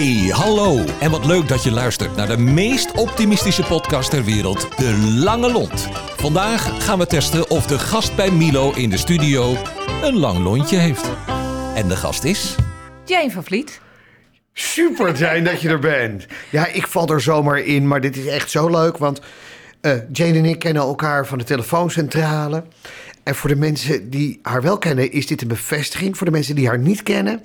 Hey, hallo. En wat leuk dat je luistert naar de meest optimistische podcast ter wereld, De Lange Lont. Vandaag gaan we testen of de gast bij Milo in de studio een lang lontje heeft. En de gast is... Jane van Vliet. Super zijn dat je er bent. Ja, ik val er zomaar in, maar dit is echt zo leuk. Want eh, Jane en ik kennen elkaar van de telefooncentrale. En voor de mensen die haar wel kennen, is dit een bevestiging. Voor de mensen die haar niet kennen,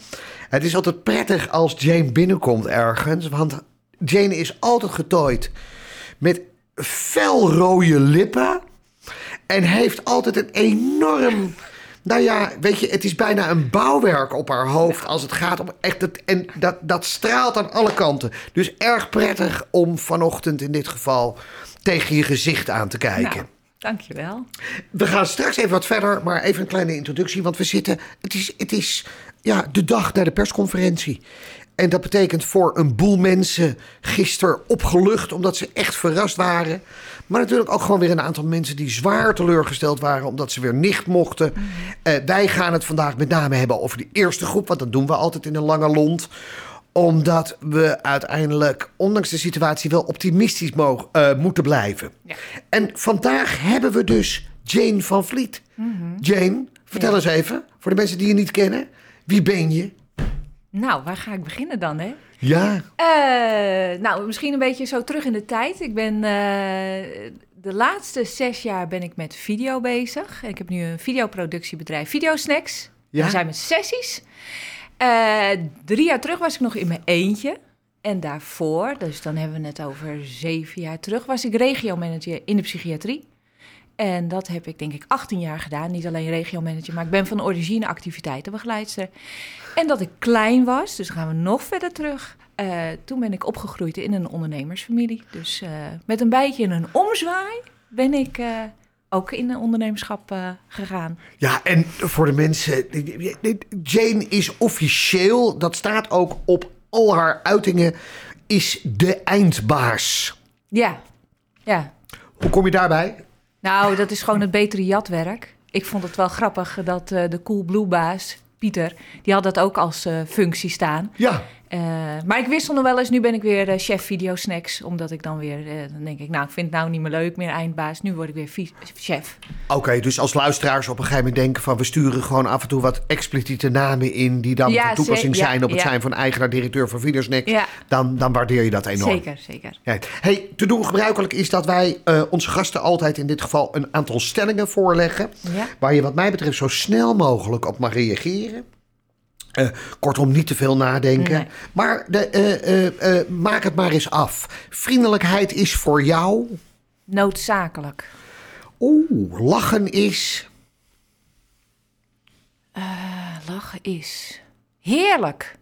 het is altijd prettig als Jane binnenkomt ergens. Want Jane is altijd getooid met felrode lippen. En heeft altijd een enorm. Nou ja, weet je, het is bijna een bouwwerk op haar hoofd als het gaat om echt het. En dat, dat straalt aan alle kanten. Dus erg prettig om vanochtend in dit geval tegen je gezicht aan te kijken. Nou, dankjewel. We gaan straks even wat verder, maar even een kleine introductie. Want we zitten. Het is, het is ja, de dag na de persconferentie. En dat betekent voor een boel mensen gisteren opgelucht, omdat ze echt verrast waren. Maar natuurlijk ook gewoon weer een aantal mensen die zwaar teleurgesteld waren, omdat ze weer nicht mochten. Eh, wij gaan het vandaag met name hebben over de eerste groep, want dat doen we altijd in een lange lont omdat we uiteindelijk, ondanks de situatie, wel optimistisch mogen, eh, moeten blijven. Ja. En vandaag hebben we dus Jane van Vliet. Jane, vertel Ja. eens even, voor de mensen die je niet kennen, wie ben je? Nou, waar ga ik beginnen dan, hè? Ja, Eh, nou, misschien een beetje zo terug in de tijd. Ik ben eh, de laatste zes jaar ben ik met video bezig. Ik heb nu een videoproductiebedrijf, Videosnacks. Ja? We zijn met sessies. Eh, drie jaar terug was ik nog in mijn eentje. En daarvoor, dus dan hebben we het over zeven jaar terug, was ik regiomanager in de psychiatrie. En dat heb ik denk ik 18 jaar gedaan. Niet alleen regiomanager, maar ik ben van origine activiteitenbegeleidster. En dat ik klein was, dus gaan we nog verder terug. Eh, toen ben ik opgegroeid in een ondernemersfamilie. Dus eh, met een beetje een omzwaai ben ik ook in de ondernemerschap eh, gegaan. ja, en voor de mensen, Jane is officieel, dat staat ook op al haar uitingen, is de eindbaas. Ja, ja. Hoe kom je daarbij? Nou, dat is gewoon het betere jatwerk. Ik vond het wel grappig dat eh, de Cool Blue baas, Pieter, die had dat ook als eh, functie staan. Ja, Eh, maar ik wissel nog wel eens. Nu ben ik weer eh, chef videosnacks. Omdat ik dan weer, eh, dan denk ik, nou, ik vind het nou niet meer leuk, meer eindbaas. Nu word ik weer chef. Oké, dus als luisteraars op een gegeven moment denken van... we sturen gewoon af en toe wat expliciete namen in... die dan Ja, van toepassing ja, zijn op het ja. zijn van eigenaar-directeur van Videosnack... Ja. Dan, dan waardeer je dat enorm. Zeker, zeker. Ja. Hey, te doen gebruikelijk is dat wij onze gasten altijd in dit geval... een aantal stellingen voorleggen... Waar je wat mij betreft zo snel mogelijk op mag reageren. Eh, kortom, niet te veel nadenken. Nee. Maar de, eh, eh, maak het maar eens af. Vriendelijkheid is voor jou... Noodzakelijk. Oeh, lachen is... Lachen is heerlijk.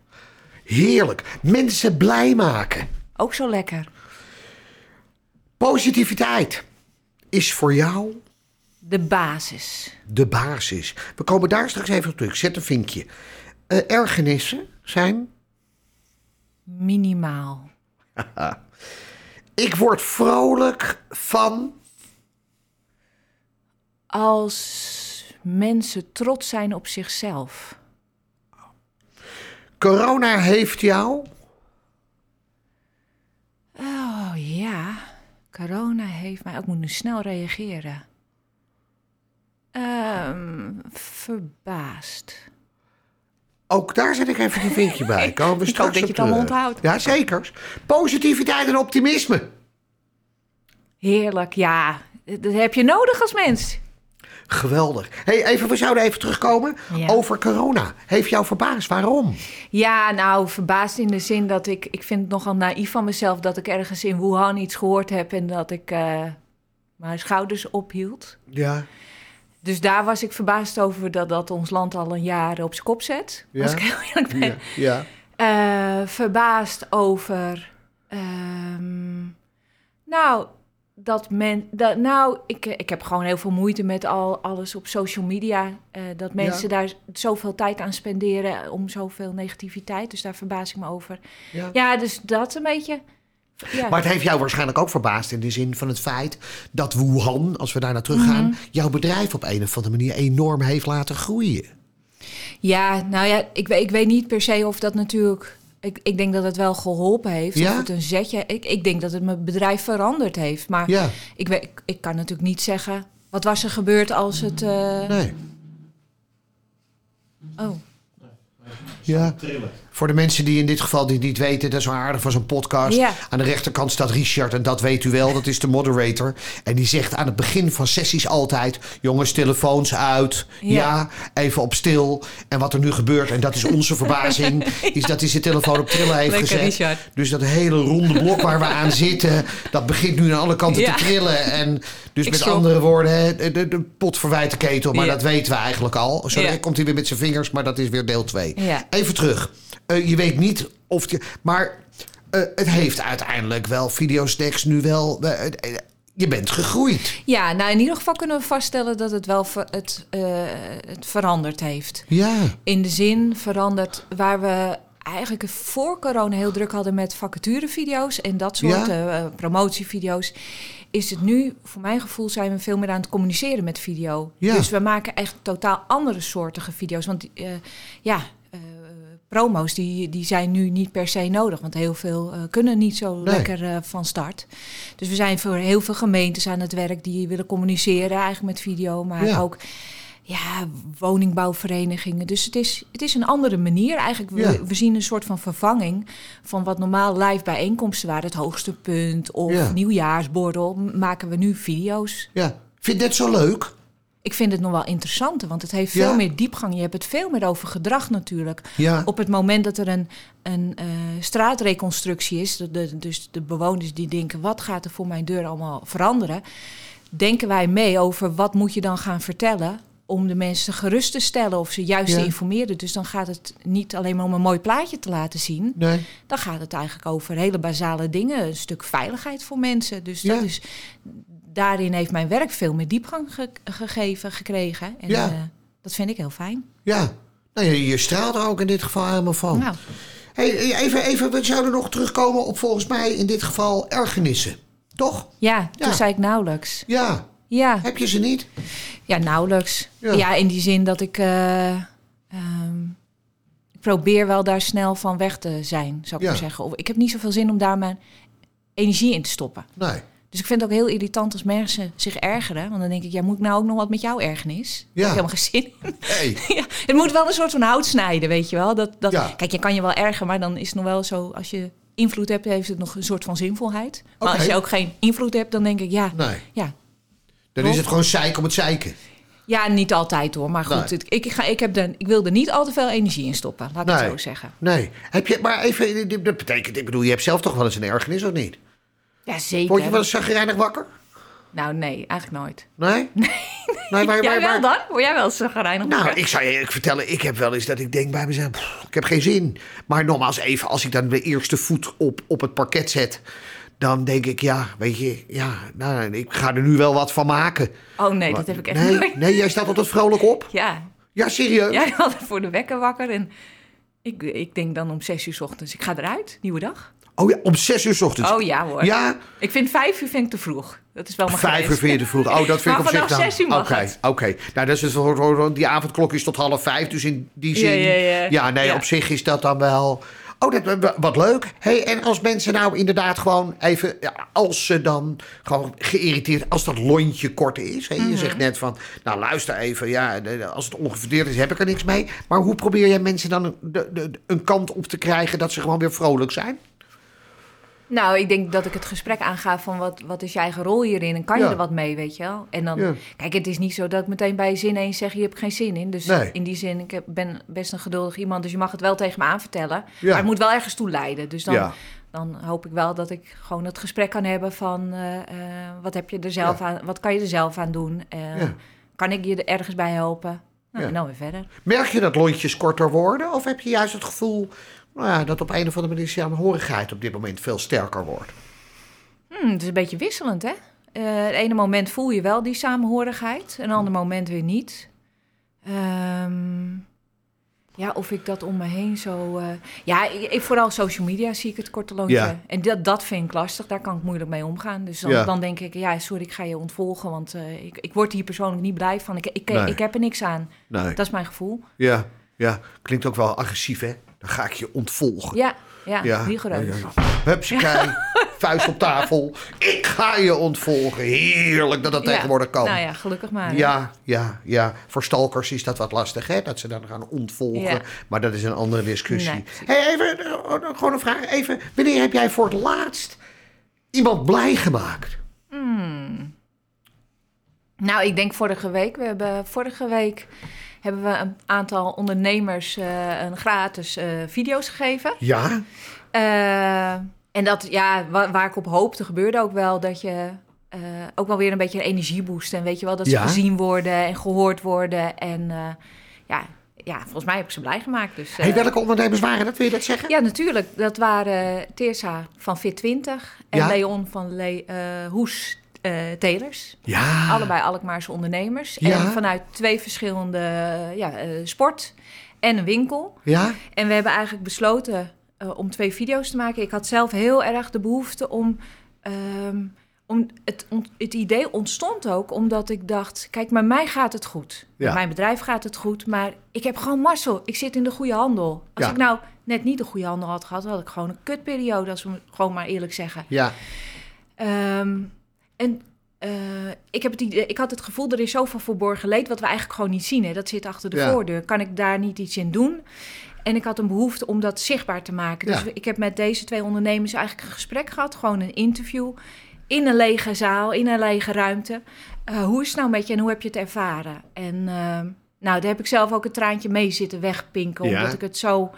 Heerlijk. Mensen blij maken. Ook zo lekker. Positiviteit is voor jou De basis. de basis. We komen daar straks even op terug. Zet een vinkje. Eh, ergernissen zijn... Minimaal. Ik word vrolijk van... Als mensen trots zijn op zichzelf. Corona heeft jou... Oh ja, corona heeft mij... Ik moet nu snel reageren. Ehm, verbaasd. Ook daar zet ik even een vinkje bij. Komen we Ik straks hoop dat je het allemaal onthoudt. Ja, zeker. Positiviteit en optimisme. Heerlijk, ja. Dat heb je nodig als mens. Geweldig. Hey, even, we zouden even terugkomen Ja. over corona. Heeft jou verbaasd? Waarom? Ja, nou, verbaasd in de zin dat ik... Ik vind het nogal naïef van mezelf dat ik ergens in Wuhan iets gehoord heb... en dat ik eh, mijn schouders ophield. Ja. Dus daar was ik verbaasd over dat dat ons land al een jaar op zijn kop zet. Ja. Als ik heel eerlijk ben. Ja. ja. Eh, verbaasd over. ehm, nou, dat men. Dat, nou, ik, ik heb gewoon heel veel moeite met al, alles op social media. eh, dat mensen daar zoveel tijd aan spenderen om zoveel negativiteit. Dus daar verbaas ik me over. Ja. Ja, dus dat een beetje. Ja. Maar het heeft jou waarschijnlijk ook verbaasd in de zin van het feit dat Wuhan, als we daar naar terug gaan, Mhm. jouw bedrijf op een of andere manier enorm heeft laten groeien. Ja, nou ja, ik, weet- ik weet niet per se of dat natuurlijk Ik, ik denk dat het wel geholpen heeft. Ja? Of het een zetje. Ik, ik denk dat het mijn bedrijf veranderd heeft. Maar Ja, ik, weet, ik, ik kan natuurlijk niet zeggen. Wat was er gebeurd als het. eh, nee. Oh. Ja. Voor de mensen die in dit geval die niet weten, dat is wel aardig van zo'n podcast. Ja. Aan de rechterkant staat Richard en dat weet u wel, dat is de moderator. En die zegt aan het begin van sessies altijd: jongens, telefoons uit. Ja. Ja. even op stil. En wat er nu gebeurt, en dat is onze verbazing, is dat hij zijn telefoon op trillen heeft Lekker, gezet. Richard. Dus dat hele ronde blok waar we aan zitten, dat begint nu aan alle kanten te trillen. En dus Ik met andere woorden, de, de, de pot verwijt de ketel, maar dat weten we eigenlijk al. Zo komt hij weer met zijn vingers, maar dat is weer deel 2. Ja. Even terug. Eh, je weet niet of je. Maar eh, het heeft uiteindelijk wel videostacks nu wel. eh, je bent gegroeid. Ja, nou in ieder geval kunnen we vaststellen dat het wel ver- het, het veranderd heeft. Ja. In de zin veranderd waar we eigenlijk voor corona heel druk hadden met vacaturevideo's en dat soort Ja. promotievideo's. Is het nu, voor mijn gevoel, zijn we veel meer aan het communiceren met video. Ja. Dus we maken echt totaal andere soortige video's. Want ja, promo's die, die zijn nu niet per se nodig. Want heel veel eh, kunnen niet zo Nee. lekker eh, van start. Dus we zijn voor heel veel gemeentes aan het werk die willen communiceren eigenlijk met video. Maar Ja. ook ja, woningbouwverenigingen. Dus het is, het is een andere manier. Eigenlijk, we, Ja. we zien een soort van vervanging van wat normaal live bijeenkomsten waren. Het hoogste punt of Ja. nieuwjaarsborrel. Maken we nu video's. ja. Vind je dit zo leuk? Ik vind het nog wel interessanter, want het heeft Ja. veel meer diepgang. Je hebt het veel meer over gedrag natuurlijk. Ja. Op het moment dat er een, een eh, straatreconstructie is, de, de- dus de bewoners die denken: wat gaat er voor mijn deur allemaal veranderen? Denken wij mee over wat moet je dan gaan vertellen om de mensen gerust te stellen of ze juist Ja. te informeren. Dus dan gaat het niet alleen maar om een mooi plaatje te laten zien. Nee. Dan gaat het eigenlijk over hele basale dingen, een stuk veiligheid voor mensen. Dus dat Ja. is, daarin heeft mijn werk veel meer diepgang ge- gegeven, gekregen. En Ja. eh, dat vind ik heel fijn. Ja. Nou, je, je straalt er ook in dit geval helemaal van. Nou, Hey, even, even, we zouden nog terugkomen op volgens mij in dit geval ergernissen. Toch? ja, toen Ja. zei ik nauwelijks. Ja. Ja, Heb je ze niet? ja nauwelijks. Ja. Ja. in die zin dat ik... eh, ehm, ik probeer wel daar snel van weg te zijn, zou ik maar zeggen. Of, ik heb niet zoveel zin om daar mijn energie in te stoppen. Nee. Dus ik vind het ook heel irritant als mensen zich ergeren. Want dan denk ik, ja, moet ik nou ook nog wat met jouw ergernis? Ja. Ik heb helemaal geen zin in. Hey. ja, het moet wel een soort van hout snijden, weet je wel. Dat, dat, Ja. Kijk, je kan je wel ergeren, maar dan is het nog wel zo... als je invloed hebt, heeft het nog een soort van zinvolheid. Maar als je ook geen invloed hebt, dan denk ik, ja... Nee. Ja, Dan is het gewoon zeiken om het zeiken. ja niet altijd hoor. Maar goed, Nee. het- ik, ga, ik, heb de, ik wil er niet al te veel energie in stoppen. Laat ik Nee. het zo zeggen. Nee. Heb je, maar even, dat betekent, ik bedoel, je hebt zelf toch wel eens een ergernis, of niet? Ja, zeker. Word je wel eens zagrijnig wakker? Nou, nee, eigenlijk nooit. Nee? Nee. nee waar, Jij waar, wel dan? Word jij wel eens gereinigd? Nou, ik zou je eerlijk vertellen, ik heb wel eens dat ik denk bij mezelf, pff, ik heb geen zin. Maar nogmaals even, als ik dan de eerste voet op, op het parket zet, dan denk ik, ja, weet je, ja, nou, ik ga er nu wel wat van maken. Oh nee, dat heb ik echt nee, nooit. nee, jij staat altijd vrolijk op. Ja, Ja, serieus? jij had voor de wekker wakker en ik, ik denk dan om zes uur 's ochtends, ik ga eruit, nieuwe dag. Oh ja, om zes uur 's ochtends. Oh ja hoor. Ja, Ik vind vijf uur vind ik te vroeg. Dat is wel mijn vijf uur vind je te vroeg. Oh, dat vind Maar ik op zich vanaf dan... zes uur mag Oké, oké. Nou, dat is het, die avondklok is tot half vijf, dus in die zin... Ja, ja, ja. nee, Ja. op zich is dat dan wel... Oh, dat, wat leuk. Hey, en als mensen nou inderdaad gewoon even... ja, als ze dan gewoon geïrriteerd... Als dat lontje kort is. Hè, Mhm. Je zegt net van... Nou, luister even. Ja, als het ongefundeerd is, heb ik er niks mee. Maar hoe probeer jij mensen dan een, de, de, een kant op te krijgen... dat ze gewoon weer vrolijk zijn? Nou, ik denk dat ik het gesprek aanga van wat, wat is je eigen rol hierin en kan je Ja. er wat mee, weet je wel? En dan, Ja. kijk, het is niet zo dat ik meteen bij je zin eens zeg, je hebt geen zin in. Dus Nee. in die zin, ik heb, ben best een geduldig iemand, dus je mag het wel tegen me aanvertellen. Ja. Maar het moet wel ergens toe leiden. Dus dan, dan hoop ik wel dat ik gewoon het gesprek kan hebben van eh, eh, wat heb je er zelf aan, wat kan je er zelf aan doen? Eh. Kan ik je er ergens bij helpen? Nou. En dan weer verder. Merk je dat lontjes korter worden? Of heb je juist het gevoel nou ja, dat op een of andere manier de samenhorigheid op dit moment veel sterker wordt? Hmm, het is een beetje wisselend, hè? Eh, het ene moment voel je wel die samenhorigheid, een ander moment weer niet. Ehm, ja, of ik dat om me heen zo... eh, ja, ik, vooral social media zie ik het korte lontje. Ja. En dat, dat vind ik lastig, daar kan ik moeilijk mee omgaan. Dus dan, Ja. dan denk ik, ja, sorry, ik ga je ontvolgen... want eh, ik, ik word hier persoonlijk niet blij van. Ik, ik, Nee. ik heb er niks aan. Nee. Dat is mijn gevoel. Ja, ja. Klinkt ook wel agressief, hè? Dan ga ik je ontvolgen. Ja, Ja, rigoureus. Hupsakee, vuist op tafel. Ik ga je ontvolgen. Heerlijk dat dat Ja. tegenwoordig kan. Nou ja, gelukkig maar. Ja, ja, ja. Voor stalkers is dat wat lastig, hè? Dat ze dan gaan ontvolgen. Ja. Maar dat is een andere discussie. Nee, hey, even, eh, gewoon een vraag. Even, wanneer heb jij voor het laatst iemand blij gemaakt? Nou, ik denk vorige week. We hebben vorige week hebben we een aantal ondernemers eh, een gratis eh, video's gegeven. Ja, Eh, en dat, ja, wa- waar ik op hoopte, gebeurde ook wel dat je ook wel weer een beetje een energieboost. En weet je wel, dat ze Ja. gezien worden en gehoord worden. En ja, ja, volgens mij heb ik ze blij gemaakt. Dus, hey, welke ondernemers waren dat? Wil je dat zeggen? ja, natuurlijk. Dat waren Teersa van Fit20 en Ja. Leon van Le Hoes Telers. Ja. Allebei Alkmaarse ondernemers. Ja. En vanuit twee verschillende ja, eh, sport en een winkel. Ja? En we hebben eigenlijk besloten eh, om twee video's te maken. Ik had zelf heel erg de behoefte om. ehm, om het, het idee ontstond ook omdat ik dacht: kijk, met mij gaat het goed. Ja. Met mijn bedrijf gaat het goed, maar ik heb gewoon mazzel. Ik zit in de goede handel. Als Ja. ik nou net niet de goede handel had gehad, had ik gewoon een kutperiode, als we gewoon maar eerlijk zeggen. Ja. Ehm, en eh, ik, heb het idee, ik had het gevoel, er is zoveel verborgen leed... wat we eigenlijk gewoon niet zien. Hè? Dat zit achter de Ja. voordeur. Kan ik daar niet iets in doen? En ik had een behoefte om dat zichtbaar te maken. Dus Ja. ik heb met deze twee ondernemers eigenlijk een gesprek gehad. Gewoon een interview in een lege zaal, in een lege ruimte. Eh, hoe is het nou met je en hoe heb je het ervaren? En ehm, nou, daar heb ik zelf ook een traantje mee zitten wegpinken. Ja. Omdat ik het zo...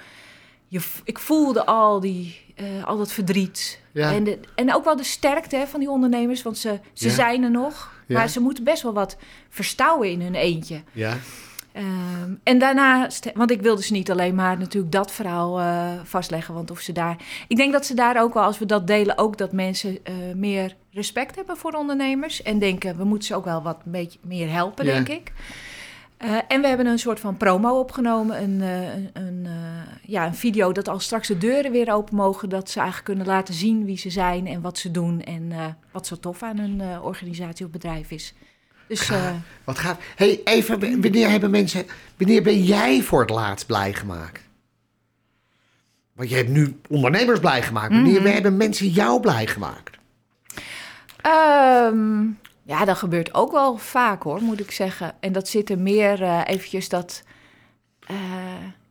Je, ik voelde al, die, eh, al dat verdriet. Ja. En, de, en ook wel de sterkte hè, van die ondernemers, want ze, ze Ja. zijn er nog. Ja. Maar ze moeten best wel wat verstouwen in hun eentje. Ja. Ehm, en daarnaast, want ik wilde ze niet alleen maar natuurlijk dat verhaal eh, vastleggen. Want of ze daar. Ik denk dat ze daar ook wel, als we dat delen, ook dat mensen eh, meer respect hebben voor ondernemers. En denken, we moeten ze ook wel wat beetje meer helpen, denk ik. Eh, en we hebben een soort van promo opgenomen. Een, eh, een, eh, ja, een video dat als straks de deuren weer open mogen. Dat ze eigenlijk kunnen laten zien wie ze zijn en wat ze doen. En wat zo tof aan hun organisatie of bedrijf is. Dus Wat gaat... hey, even, wanneer hebben mensen... Wanneer ben jij voor het laatst blij gemaakt? Want je hebt nu ondernemers blij gemaakt. Wanneer Mhm. hebben mensen jou blij gemaakt? Ehm, ja, dat gebeurt ook wel vaak hoor, moet ik zeggen. En dat zit er meer eh, eventjes dat...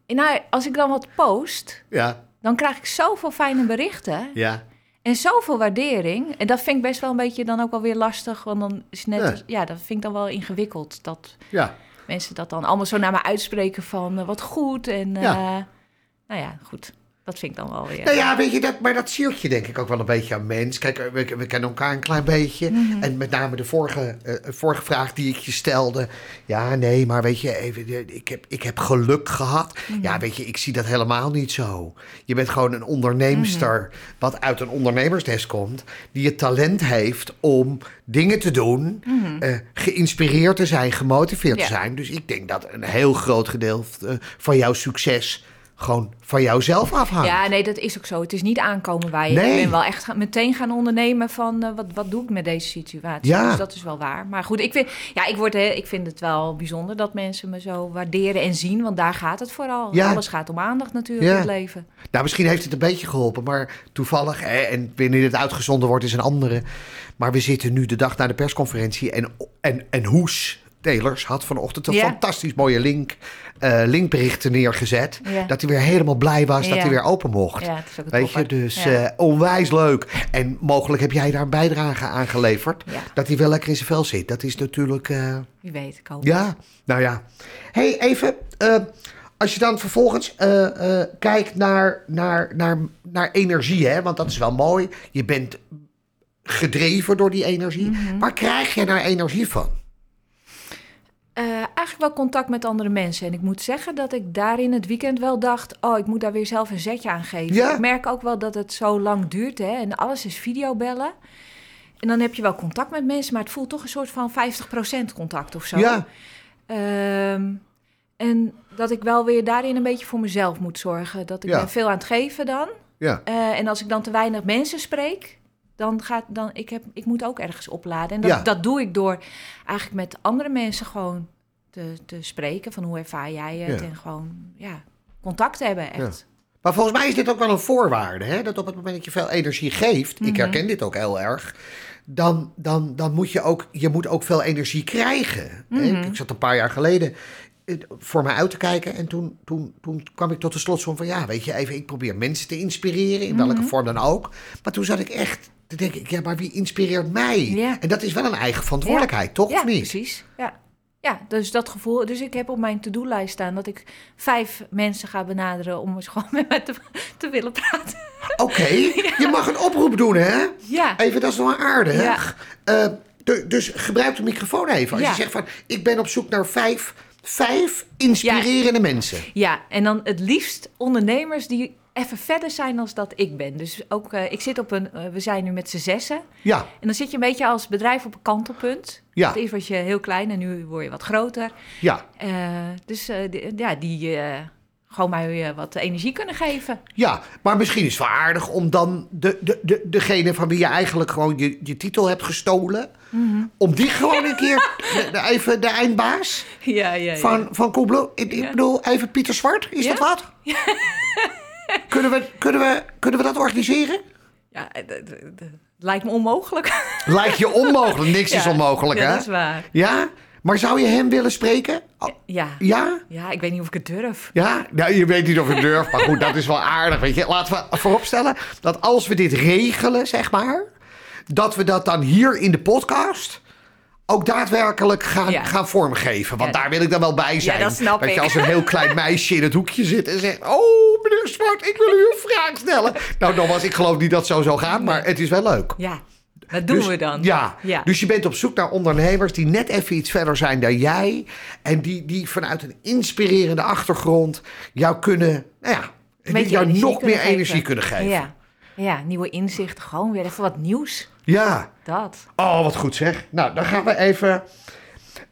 nou, als ik dan wat post, Ja, dan krijg ik zoveel fijne berichten ja. en zoveel waardering. En dat vind ik best wel een beetje dan ook wel weer lastig, want dan is net... Ja. Ja, dat vind ik dan wel ingewikkeld, dat Ja, mensen dat dan allemaal zo naar me uitspreken van eh, wat goed en... Ja. nou ja, goed. Dat vind ik dan wel weer... Nou ja, weet je, dat, maar dat siert je denk ik ook wel een beetje aan mens. Kijk, we, we kennen elkaar een klein beetje. Mhm. En met name de vorige, eh, vorige vraag die ik je stelde. Ja, nee, maar weet je, even, eh, ik, heb, ik heb geluk gehad. Mhm. Ja, weet je, ik zie dat helemaal niet zo. Je bent gewoon een onderneemster Mhm. wat uit een ondernemersnest komt. Die het talent heeft om dingen te doen. eh, geïnspireerd te zijn, gemotiveerd te zijn. Dus ik denk dat een heel groot gedeelte eh, van jouw succes... gewoon van jouzelf afhangt. Ja, nee, dat is ook zo. Het is niet aankomen bij je. Nee. Ik ben wel echt gaan- meteen gaan ondernemen van eh, wat, wat doe ik met deze situatie. Ja. Dus dat is wel waar. Maar goed, ik vind, ja, ik, word, ik vind het wel bijzonder dat mensen me zo waarderen en zien. Want daar gaat het vooral. Ja. Alles gaat om aandacht natuurlijk Ja. in het leven. Nou, misschien heeft het een beetje geholpen, maar toevallig, hè, en wanneer het uitgezonden wordt, is een andere. Maar we zitten nu de dag na de persconferentie en, en, en Hoes Telers had vanochtend een Ja. fantastisch mooie link, eh, linkberichten neergezet. Ja. Dat hij weer helemaal blij was dat hij weer open mocht. Ja, het is ook een Weet je, dus eh, onwijs leuk. En mogelijk heb jij daar een bijdrage aan geleverd. Dat hij wel lekker in zijn vel zit. Dat is natuurlijk... eh, Wie weet, ik hoop ja, nou ja. hey, even. als je dan vervolgens kijkt naar, naar, naar, naar energie, hè, want dat is wel mooi. Je bent gedreven door die energie. Mhm. Waar krijg je nou energie van? Eh, eigenlijk wel contact met andere mensen. En ik moet zeggen dat ik daar in het weekend wel dacht... oh, ik moet daar weer zelf een zetje aan geven. Ja. Ik merk ook wel dat het zo lang duurt. Hè? En alles is videobellen. En dan heb je wel contact met mensen... maar het voelt toch een soort van 50% contact of zo. Ja, Ehm, en dat ik wel weer daarin een beetje voor mezelf moet zorgen. Dat ik Ja. ben veel aan het geven dan. ja, Eh, en als ik dan te weinig mensen spreek, dan gaat dan ik heb ik moet ook ergens opladen. En dat, Ja. dat doe ik door eigenlijk met andere mensen gewoon te, te spreken van hoe ervaar jij het Ja. en gewoon ja contact hebben echt. Maar volgens mij is dit ook wel een voorwaarde. Hè? Dat op het moment dat je veel energie geeft, Mhm. ik herken dit ook heel erg, dan, dan, dan moet je ook, je moet ook veel energie krijgen. Mhm. Ik zat een paar jaar geleden eh, voor mij uit te kijken en toen, toen, toen kwam ik tot de slotsom van ja, weet je, even, ik probeer mensen te inspireren, in welke Mhm. vorm dan ook. Maar toen zat ik echt te denken, ja, maar wie inspireert mij? Ja. En dat is wel een eigen verantwoordelijkheid, toch? Ja, of niet? precies. Ja. ja, dus dat gevoel. Dus ik heb op mijn to-do-lijst staan dat ik vijf mensen ga benaderen om eens gewoon met mij te, te willen praten. Oké, je mag een oproep doen, hè? Ja, Even, dat is wel aardig. Eh, du- dus gebruik de microfoon even. Als je zegt van, ik ben op zoek naar vijf, vijf inspirerende mensen. ja, en dan het liefst ondernemers die even verder zijn dan dat ik ben. Dus ook, eh, ik zit op een, eh, we zijn nu met z'n zessen. Ja, En dan zit je een beetje als bedrijf op een kantelpunt. Ja. Want Eerst was je heel klein en nu word je wat groter. ja, Eh, dus die- ja, die gewoon mij wat energie kunnen geven. ja. Maar misschien is het wel aardig om dan de, de, de, degene van wie je eigenlijk gewoon je, je titel hebt gestolen... Mhm. om die gewoon een keer, de- de- even de eindbaas Ja, ja, ja. van, van Coolblue... Ik, ik bedoel, even Pieter Zwart, is dat wat? Kunnen, we, kunnen, we, kunnen we dat organiseren? Ja, eh, lijkt me onmogelijk. Lijkt je onmogelijk. Niks is onmogelijk, ja, hè? dat is waar. Ja? Maar zou je hem willen spreken? Ja. ja? ja, ik weet niet of ik het durf. Ja? Nou, je weet niet of ik durf, maar goed, dat is wel aardig. Weet je. Laten we vooropstellen dat als we dit regelen, zeg maar... dat we dat dan hier in de podcast ook daadwerkelijk gaan, Ja. gaan vormgeven. Want Ja. daar wil ik dan wel bij zijn. dat snap je ik. als een heel klein meisje in het hoekje zit en zegt... Oh, meneer Zwart, ik wil u een vraag stellen. Nou, nogmaals, ik geloof niet dat het zo zou gaan, maar het is wel leuk. Ja, dat doen Dus- we dan. Ja. Ja. dus je bent op zoek naar ondernemers die net even iets verder zijn dan jij. En die, die vanuit een inspirerende achtergrond jou kunnen, nou ja, beetje jou nog meer geven. energie kunnen geven. Ja. ja, nieuwe inzichten. Gewoon weer even wat nieuws. Ja. Dat. Oh, wat goed zeg. Nou, dan gaan we even.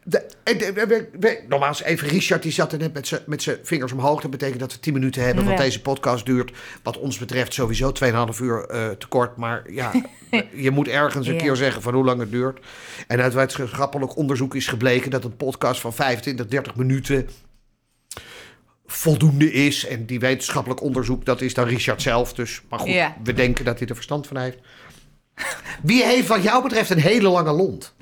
De, de, de- we- we- nogmaals, even Richard, die zat er net met zijn- met zijn vingers omhoog. Dat betekent dat we 10 minuten hebben, want Ja. deze podcast duurt, wat ons betreft, sowieso 2,5 uur eh, te kort. Maar ja, je moet ergens een Ja. keer zeggen van hoe lang het duurt. En uit wetenschappelijk onderzoek is gebleken dat een podcast van 25, 30 minuten voldoende is. En die wetenschappelijk onderzoek, dat is dan Richard zelf. Dus, maar goed, Ja. we denken dat hij er verstand van heeft. Wie heeft wat jou betreft een hele lange lont?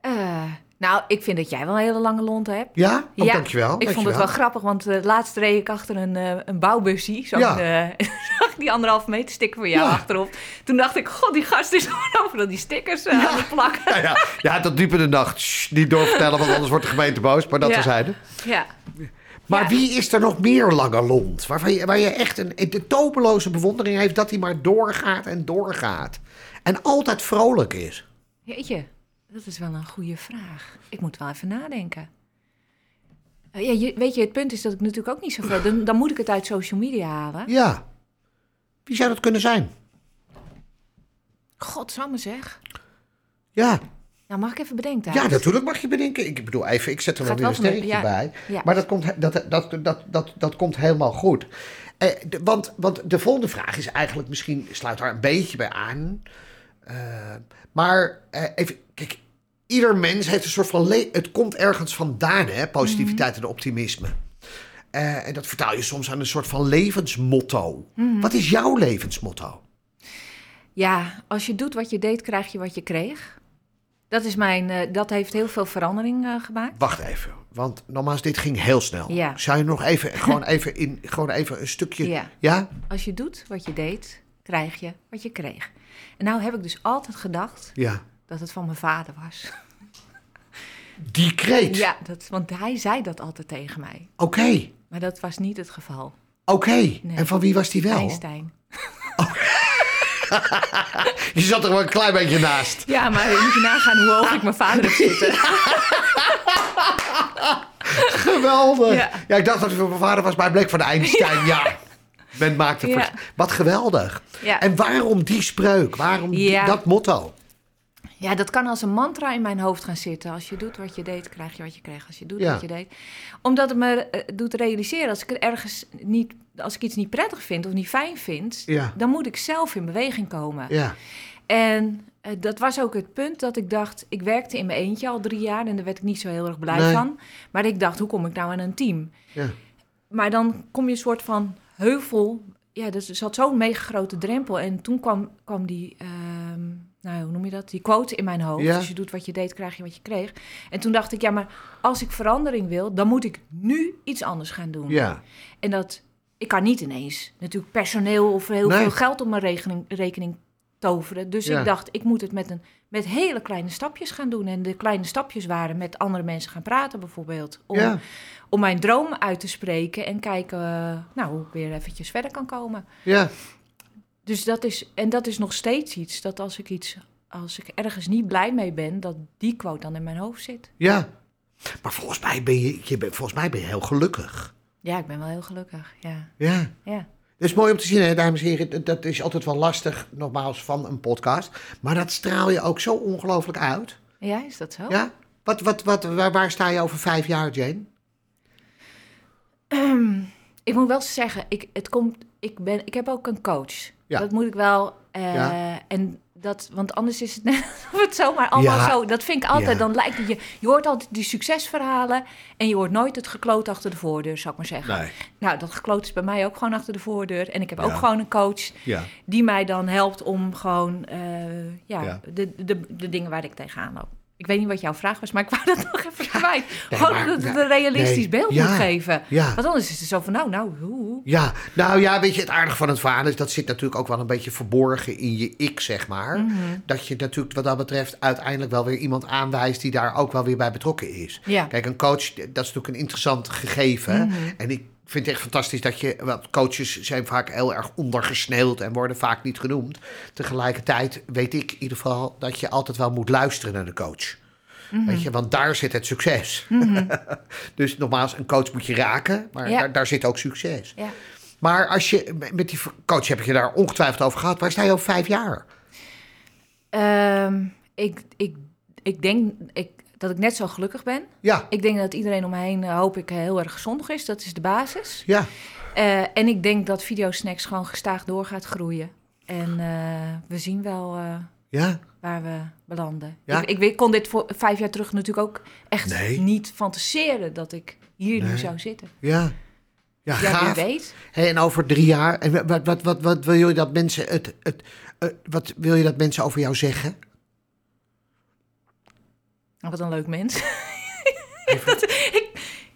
Eh, nou, ik vind dat jij wel een hele lange lont hebt. Ja? Oh, ja, dankjewel. Ik vond het wel grappig, want uh, laatst reed ik achter een, uh, een bouwbussie. Zo'n, Ja. eh, zag ik die anderhalve meter sticker voor jou Ja. achterop. Toen dacht ik, god, die gast is gewoon overal die stickers eh, aan het plakken. Ja, ja. ja, tot diep in de nacht. Niet doorvertellen, want anders wordt de gemeente boos. Maar dat Ja. terzijde. Ja. Maar Ja. wie is er nog meer lange lont? Waarvan je, waar je echt een, de topeloze bewondering heeft dat hij maar doorgaat en doorgaat. En altijd vrolijk is. Jeetje, dat is wel een goede vraag. Ik moet wel even nadenken. Eh, ja, je, weet je, het punt is dat ik natuurlijk ook niet zoveel... Dan, dan moet ik het uit social media halen. Ja. Wie zou dat kunnen zijn? Godsamme zeg. Ja, Nou, mag ik even bedenken? ja natuurlijk mag je bedenken. Ik bedoel, even, ik zet er wel weer een sterretje ja. bij. Ja. Maar dat komt, dat, dat, dat, dat, dat komt helemaal goed. Eh, de- want, want de volgende vraag is eigenlijk misschien, sluit daar een beetje bij aan. Eh, maar eh, even, kijk, ieder mens heeft een soort van, het komt ergens vandaan, hè, positiviteit en optimisme. Eh, en dat vertaal je soms aan een soort van levensmotto. Wat is jouw levensmotto? Ja, als je doet wat je deed, krijg je wat je kreeg. Dat, is mijn, eh, dat heeft heel veel verandering eh, gemaakt. Wacht even, want nogmaals, dit ging heel snel. Ja. Zou je nog even, gewoon even, in, gewoon even een stukje... Ja. ja? Als je doet wat je deed, krijg je wat je kreeg. En nou heb ik dus altijd gedacht Ja. dat het van mijn vader was. Die kreet. Ja, dat, want hij zei dat altijd tegen mij. Oké, Maar dat was niet het geval. oké. En van wie was die wel? Einstein. Je zat er wel een klein beetje naast. Ja, maar je moet je nagaan hoe hoog ik mijn vader heb zitten. Geweldig. Ja. Ja. ik dacht dat mijn vader was, maar hij bleek van Einstein. Ja. Men maakte Ja. Wat geweldig. Ja. En waarom die spreuk? Waarom die- Ja. dat motto? Ja, dat kan als een mantra in mijn hoofd gaan zitten. Als je doet wat je deed, krijg je wat je kreeg. Als je doet Ja. wat je deed. Omdat het me eh, doet realiseren, als ik het ergens niet, als ik iets niet prettig vind of niet fijn vind, Ja. dan moet ik zelf in beweging komen. Ja. En eh, dat was ook het punt dat ik dacht, ik werkte in mijn eentje al drie jaar en daar werd ik niet zo heel erg blij Nee. van. Maar ik dacht, hoe kom ik nou aan een team? Ja. maar dan kom je een soort van heuvel. Ja, dus er zat zo'n mega grote drempel. En toen kwam, kwam die, ehm, nou, hoe noem je dat? Die quote in mijn hoofd. Ja. Dus je doet wat je deed, krijg je wat je kreeg. En toen dacht ik, ja, maar als ik verandering wil, dan moet ik nu iets anders gaan doen. Ja, En dat, ik kan niet ineens natuurlijk personeel of heel Nee. veel geld op mijn rekening, rekening toveren. Dus Ja. ik dacht, ik moet het met, een, met hele kleine stapjes gaan doen. En de kleine stapjes waren met andere mensen gaan praten bijvoorbeeld. Om, ja, om mijn droom uit te spreken en kijken eh, nou, hoe ik weer eventjes verder kan komen. ja. Dus dat is, en dat is nog steeds iets, dat als ik iets, als ik ergens niet blij mee ben, dat die quote dan in mijn hoofd zit. ja. Maar volgens mij ben je, je bent, volgens mij ben je heel gelukkig. Ja, ik ben wel heel gelukkig, ja. Ja. ja. Dat is mooi om te zien, hè, dames en heren. Dat- is altijd wel lastig, nogmaals, van een podcast. Maar dat straal je ook zo ongelooflijk uit. Ja, is dat zo? Ja? Wat, wat, wat, waar, waar sta je over vijf jaar, Jane? Ik moet wel zeggen, ik, het komt, ik, ben, ik heb ook een coach. Ja. Dat moet ik wel. eh, Ja. En dat, want anders is het net of het zomaar allemaal Ja. zo. Dat vind ik altijd. Dan lijkt het je. Je hoort altijd die succesverhalen. En je hoort nooit het gekloot achter de voordeur, zou ik maar zeggen. Nee. Nou, dat gekloot is bij mij ook gewoon achter de voordeur. En ik heb ook gewoon een coach die mij dan helpt om gewoon eh, Ja. De, de, de dingen waar ik tegenaan loop. Ik weet niet wat jouw vraag was, maar ik wou dat nog even kwijt. nee, gewoon maar- dat een realistisch nee, beeld ja, moet geven. ja. Want anders is het zo van, nou, nou, hoe. Ja, nou ja, weet je, het aardige van het verhaal is... dat zit natuurlijk ook wel een beetje verborgen in je ik, zeg maar. Mhm. Dat je natuurlijk wat dat betreft uiteindelijk wel weer iemand aanwijst... die daar ook wel weer bij betrokken is. Ja. Kijk, een coach, dat is natuurlijk een interessant gegeven. Mhm. En ik vind het echt fantastisch dat je... Want coaches zijn vaak heel erg ondergesneeuwd en worden vaak niet genoemd. Tegelijkertijd weet ik in ieder geval dat je altijd wel moet luisteren naar de coach. Mhm. Weet je, want daar zit het succes. dus nogmaals, een coach moet je raken, maar Ja. daar, daar zit ook succes. Ja. Maar als je met die coach heb je daar ongetwijfeld over gehad. Waar sta je over vijf jaar? Ehm, ik, ik, ik denk ik, dat ik net zo gelukkig ben. Ja, Ik denk dat iedereen om me heen, eh, hoop ik, heel erg gezond is. Dat is de basis. ja, Eh, en ik denk dat Videosnacks gewoon gestaag door gaat groeien. En eh, we zien wel eh, ja. waar we belanden. Ja. Ik, ik kon dit voor vijf jaar terug natuurlijk ook echt Nee. niet fantaseren dat ik hier nu zou zitten. Ja, ja, Ja, weet. Hey, en over drie jaar, en wat, wat, wat, wat, wat wil je dat mensen het, het, eh, wat wil je dat mensen over jou zeggen? Oh, Wat een leuk mens.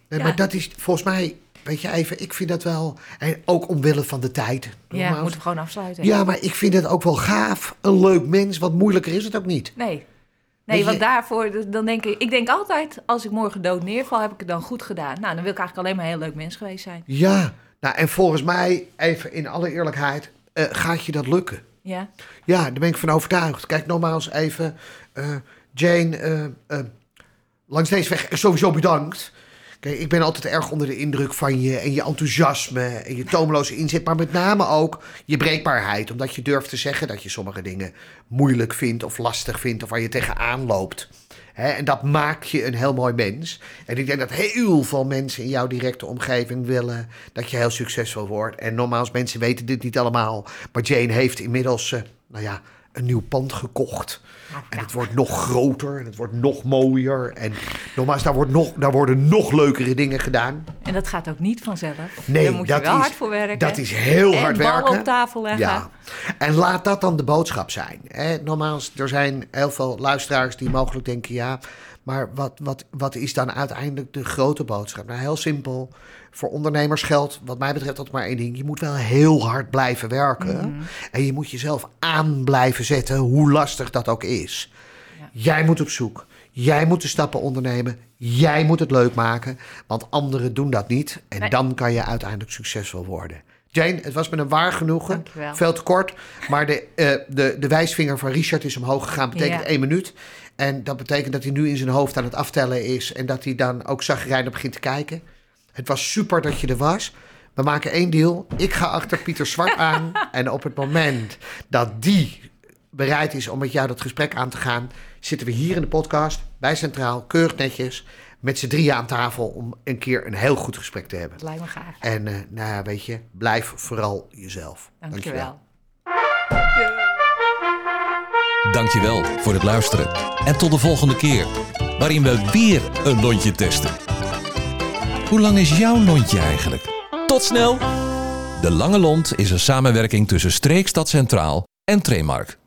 Nee, Ja. Maar dat is volgens mij, weet je even, ik vind dat wel, en ook omwille van de tijd. Ja, nogmaals. moeten we gewoon afsluiten. ja, maar ik vind het ook wel gaaf. Een leuk mens, wat moeilijker is het ook niet. Nee. Nee, je- want daarvoor, dan denk ik, ik denk altijd, als ik morgen dood neerval, heb ik het dan goed gedaan. Nou, dan wil ik eigenlijk alleen maar een heel leuk mens geweest zijn. Ja, nou en volgens mij, even in alle eerlijkheid, eh, gaat je dat lukken. Ja, Ja, daar ben ik van overtuigd. Kijk, nogmaals even, eh, Jane, eh, eh, langs deze weg sowieso bedankt. Kijk, ik ben altijd erg onder de indruk van je en je enthousiasme en je toomloze inzet, maar met name ook je breekbaarheid. Omdat je durft te zeggen dat je sommige dingen moeilijk vindt of lastig vindt of waar je tegenaan loopt. En dat maakt je een heel mooi mens. En ik denk dat heel veel mensen in jouw directe omgeving willen dat je heel succesvol wordt. En nogmaals, mensen weten dit niet allemaal. Maar Jane heeft inmiddels, eh, nou ja, een nieuw pand gekocht. En het wordt nog groter en het wordt nog mooier. En nogmaals, daar, wordt nog, daar worden nog leukere dingen gedaan. en dat gaat ook niet vanzelf. Nee, Daar moet je dat wel is- hard voor werken. Dat is heel en hard werken. op tafel leggen. Ja, en laat dat dan de boodschap zijn. Nogmaals, er zijn heel veel luisteraars die mogelijk denken: ja, maar wat, wat, wat is dan uiteindelijk de grote boodschap? Nou, heel simpel. Voor ondernemers geldt, wat mij betreft, dat maar één ding: je moet wel heel hard blijven werken. Mhm. En je moet jezelf aan blijven zetten, hoe lastig dat ook is. Ja. Jij moet op zoek. Jij moet de stappen ondernemen. Jij moet het leuk maken. Want anderen doen dat niet. En Nee. dan kan je uiteindelijk succesvol worden. Jane, het was me een waar genoegen. Dankjewel. Veel te kort. Maar de, eh, de, de wijsvinger van Richard is omhoog gegaan. Betekent Ja. één minuut. En dat betekent dat hij nu in zijn hoofd aan het aftellen is. En dat hij dan ook zagrijnig begint te kijken. Het was super dat je er was. We maken één deal. Ik ga achter Pieter Zwart aan. en op het moment dat die bereid is om met jou dat gesprek aan te gaan, zitten we hier in de podcast bij Centraal, keurig netjes, met z'n drieën aan tafel om een keer een heel goed gesprek te hebben. Dat lijkt me gaaf. En eh, nou ja, weet je, blijf vooral jezelf. Dankjewel. Dankjewel voor het luisteren. En tot de volgende keer, waarin we weer een lontje testen. Hoe lang is jouw lontje eigenlijk? Tot snel! De Lange Lont is een samenwerking tussen Streekstad Centraal en Tremark.